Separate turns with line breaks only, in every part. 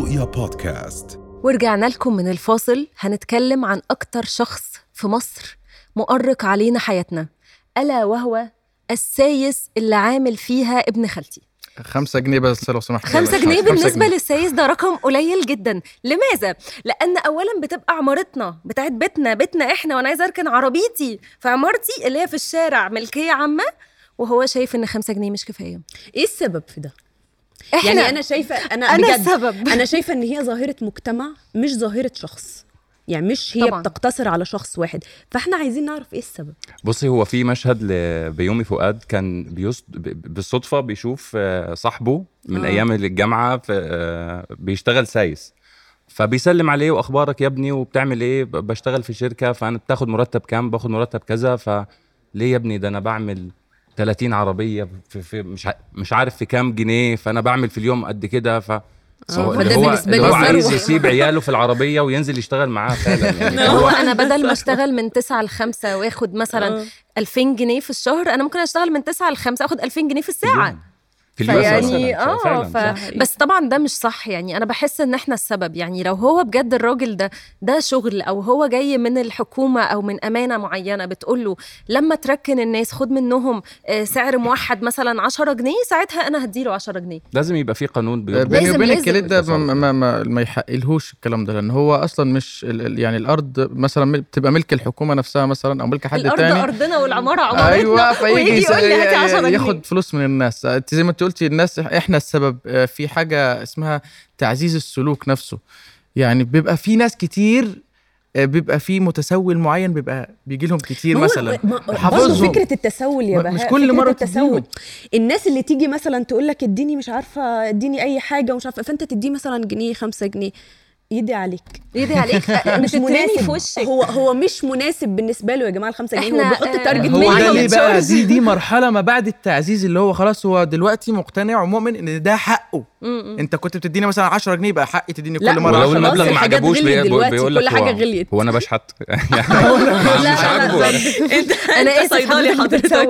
رؤيا بودكاست.
ورجعنا لكم من الفاصل. هنتكلم عن أكتر شخص في مصر مؤرق علينا حياتنا ألا وهو السايس اللي عامل فيها ابن خالتي.
خمسة جنيه بس لو سمحت.
خمسة جنيه
خمسة
بالنسبة
جنيه.
للسايس ده رقم قليل جدا. لماذا؟ لأن أولا بتبقى عمارتنا بتاعت بيتنا بيتنا إحنا وأنا عايزة أركن عربيتي في عمارتي اللي هي في الشارع ملكية عامة وهو شايف إن خمسة جنيه مش كفاية.
إيه السبب في ده؟
إحنا
يعني أنا شايفه أنا
أنا
بجد
السبب.
أنا شايفة إن هي ظاهرة مجتمع مش ظاهرة شخص. يعني مش هي
طبعاً.
بتقتصر على شخص واحد. فإحنا عايزين نعرف إيه السبب.
بصي هو في مشهد لبيومي فؤاد كان بيص... بالصدفة بيشوف آه، صاحبه من
آه.
أيام الجامعة في آه، بيشتغل سايس. فبيسلم عليه وأخبارك يا ابني وبتعمل إيه؟ ب- بشتغل في شركة فأنا بتاخد مرتب كام؟ باخد مرتب كذا. فليه يا ابني؟ ده أنا بعمل 30 عربية في, في مش مش عارف في كام جنيه فأنا بعمل في اليوم قد كده ف هو- اللي هو, اللي
لي
هو عايز. يسيب عياله في العربية وينزل يشتغل معاه فعلا يعني
هو
هو
أنا بدل ما أشتغل من 9 ل 5 وآخد مثلا
آه.
2000 جنيه في الشهر أنا ممكن أشتغل من 9 ل 5 اخد 2000 جنيه في الساعة
في
فيعني
مثلاً.
آه
فعلاً.
ف... بس طبعا ده مش صح. يعني أنا بحس إن إحنا السبب يعني لو هو بجد الراجل ده ده شغل أو هو جاي من الحكومة أو من أمانة معينة بتقول له لما تركن الناس خد منهم آه، سعر موحد مثلا 10 جنيه ساعتها أنا هديله 10 جنيه.
لازم يبقى في قانون
بيني
لازم.
الكليد ده ما, ما, ما, ما يحقلهوش الكلام ده لأن هو أصلا مش يعني الأرض مثلا بتبقى ملك الحكومة نفسها مثلا أو ملك حد
الأرض
تاني.
أرضنا والعمارة عمارتنا.
أيوه فيجي
يقول لي هاتي 10 جنيه.
ياخد فلوس من الناس. انت زي ما انت قلتي الناس إحنا السبب آه، في حاجة اسمها تعزيز السلوك نفسه يعني بيبقى في ناس كتير آه، بيبقى في متسول معين بيبقى بيجي لهم كتير مثلا حافظهم.
فكرة التسول يا بهاء
مش كل
فكرة
مرة
التسول
تديهم.
الناس اللي تيجي مثلا تقول لك اديني مش عارفة اديني أي حاجة ومش عارفة فأنت تديه مثلا جنيه خمسة جنيه يدي عليك.
يدي عليك.
مش
بتترمي
مناسب.
في وشك.
هو هو مش مناسب بالنسبة له يا جماعة الخمسة جنيه. هو بيحط
آه،
تارجت
هو ده ليه بقى. دي دي مرحلة ما بعد التعزيز اللي هو خلاص هو دلوقتي مقتنع ومؤمن إن ده حقه. أنت كنت بتديني مثلا 10 جنيه يبقى حقي تديني كل مرة
ولو
خلاص
10
المبلغ ما عجبوش بيقول لك
كل حاجة
هو-
غليت.
هو أنا بشحت.
لا
مش عاجبه.
أنا
أنت
آسف
صيدلي
حضرتك.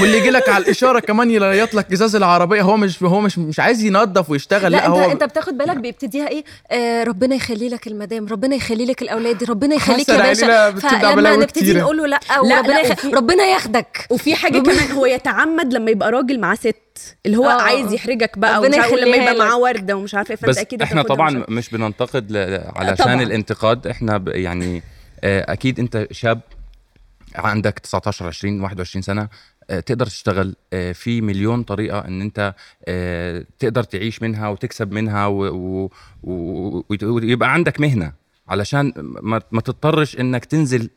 واللي يجي لك على الإشارة كمان يليط لك إزاز العربية هو مش هو مش مش عايز ينظف ويشتغل.
لا,
لا,
انت
هو
أنت بتاخد بالك بيبتديها إيه؟ آه ربنا يخلي لك المدام ربنا يخلي لك الأولاد ربنا يخليك يا
علينا
باشا فلما نبتدي. نقول له لا
لا،
وربنا
لا،
يخ...
وفي-
ربنا ياخدك
وفي حاجة كمان هو يتعمد لما يبقى راجل معاه ست اللي هو
آه،
عايز
آه.
يحرجك بقى
ربنا
ومش عارف لما يبقى. معاه ورده ومش عارفه إيه فأنت
بس أكيد
إحنا
طبعا
مش
مش بننتقد ل... علشان
طبعاً.
الانتقاد إحنا ب... يعني آه، أكيد أنت شاب عندك 19 20 21 سنة آه، تقدر تشتغل آه، في مليون طريقة إن أنت آه، تقدر تعيش منها وتكسب منها. ويبقى عندك مهنة علشان ما, تضطرش إنك تنزل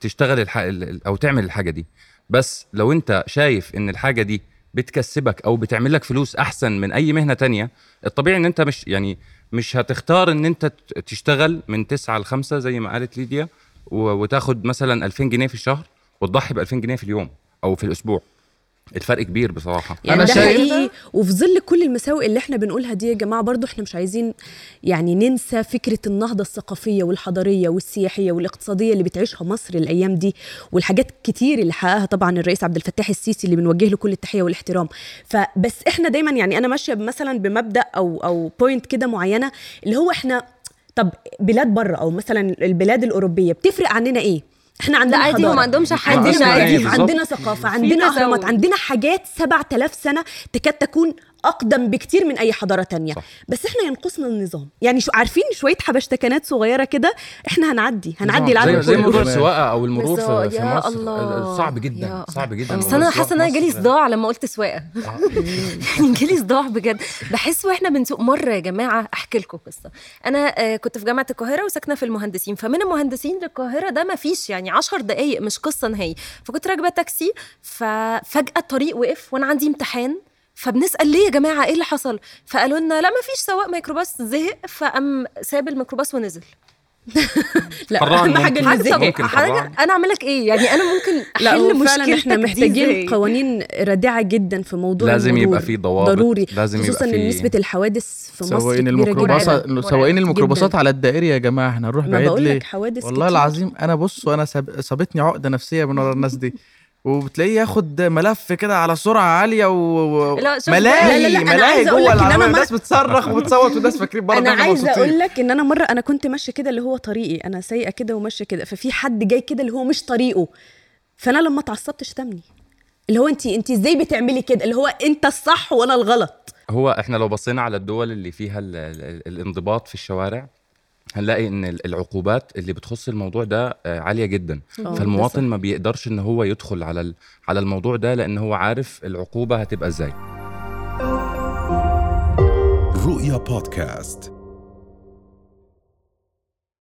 تشتغل أو تعمل الحاجة دي بس لو أنت شايف إن الحاجة دي بتكسبك أو بتعمل لك فلوس أحسن من أي مهنة تانية الطبيعي إن أنت مش يعني مش هتختار إن أنت تشتغل من 9 ل 5 زي ما قالت ليديا وتاخد مثلا 2000 جنيه في الشهر وتضحي ب 2000 جنيه في اليوم أو في الأسبوع. الفرق كبير بصراحة.
يعني
أنا
ده
شايف-
حقيقي وفي ظل كل المساوئ اللي إحنا بنقولها دي يا جماعة برضو إحنا مش عايزين يعني ننسى فكرة النهضة الثقافية والحضارية والسياحية والاقتصادية اللي بتعيشها مصر الأيام دي والحاجات كتير اللي حققها طبعا الرئيس عبد الفتاح السيسي اللي بنوجه له كل التحية والاحترام. فبس إحنا دايما يعني أنا ماشية مثلا بمبدأ أو أو point كده معينة اللي هو إحنا طب بلاد بره أو مثلا البلاد الأوروبية بتفرق عننا إيه؟ إحنا عندنا
عادي هم عندهمش حاجة
عندنا
عندنا
ثقافة
عندنا أهرامات. عندنا حاجات 7000 سنة تكاد تكون أقدم بكتير من أي حضارة تانية.
صح.
بس إحنا ينقصنا النظام. يعني شو عارفين شوية حبشتكانات صغيرة كده إحنا هنعدي. هنعدي العالم
زي, زي. موضوع السواقة أو المرور. في, في مصر.
الله.
صعب جدا.
يا
صعب جدا
بس أنا حاسة إن أنا جالي صداع لما قلت سواقة. يعني جالي صداع بجد. بحس وإحنا بنسوق مرة يا جماعة أحكي لكم قصة. أنا آه، كنت في جامعة القاهرة وساكنة في المهندسين. فمن المهندسين للقاهرة ده ما فيش يعني 10 دقائق مش قصة نهائي. فكنت راكبة تاكسي ففجأة الطريق وقف وأنا عندي امتحان. فبنسأل ليه يا جماعة إيه اللي حصل فقالوا لنا لا ما فيش سواق ميكروباص زهق فقام ساب الميكروباص ونزل
لا أهم
حاجة
ممكن.
حاجة-
ممكن.
أنا اعمل لك إيه يعني أنا ممكن
أحل
مشكلتك إحنا
محتاجين؟ قوانين رادعة جدا في موضوع
لازم
المرور.
يبقى في ضوابط،
ضروري
لازم يبقى
خصوصا
في-
إن نسبة الحوادث في مصر
سواقين
كبيرة جدا
الميكروباصات. سواقين الميكروباصات. على الدائري يا جماعة إحنا نروح
ما
بعيد
بقول
ليه
لك حوادث
والله
كتير.
العظيم أنا بص وأنا ساب- صابتني عقدة نفسية من ورا الناس دي وبتلاقيه ياخد ملف كده على سرعة عالية و
لا، شوف
ملاهي جوه
لك إن أنا
العربيه
مرة-
الناس بتصرخ وبتصوت والناس فاكرين بره
أنا
عايزة.
أقول لك إن أنا مرة أنا كنت ماشية كده اللي هو طريقي أنا سايقة كده وماشية كده ففي حد جاي كده اللي هو مش طريقه. فأنا لما اتعصبت شتمني. اللي هو انت انت إزاي بتعملي كده؟ اللي هو أنت الصح وأنا الغلط؟
هو إحنا لو بصينا على الدول اللي فيها ال ال الانضباط في الشوارع هنلاقي إن ال- العقوبات اللي بتخص الموضوع ده آه، عالية جدا. فالمواطن ما بيقدرش إن هو يدخل على ال- على الموضوع ده لأن هو عارف العقوبة هتبقى إزاي.
رؤيا بودكاست.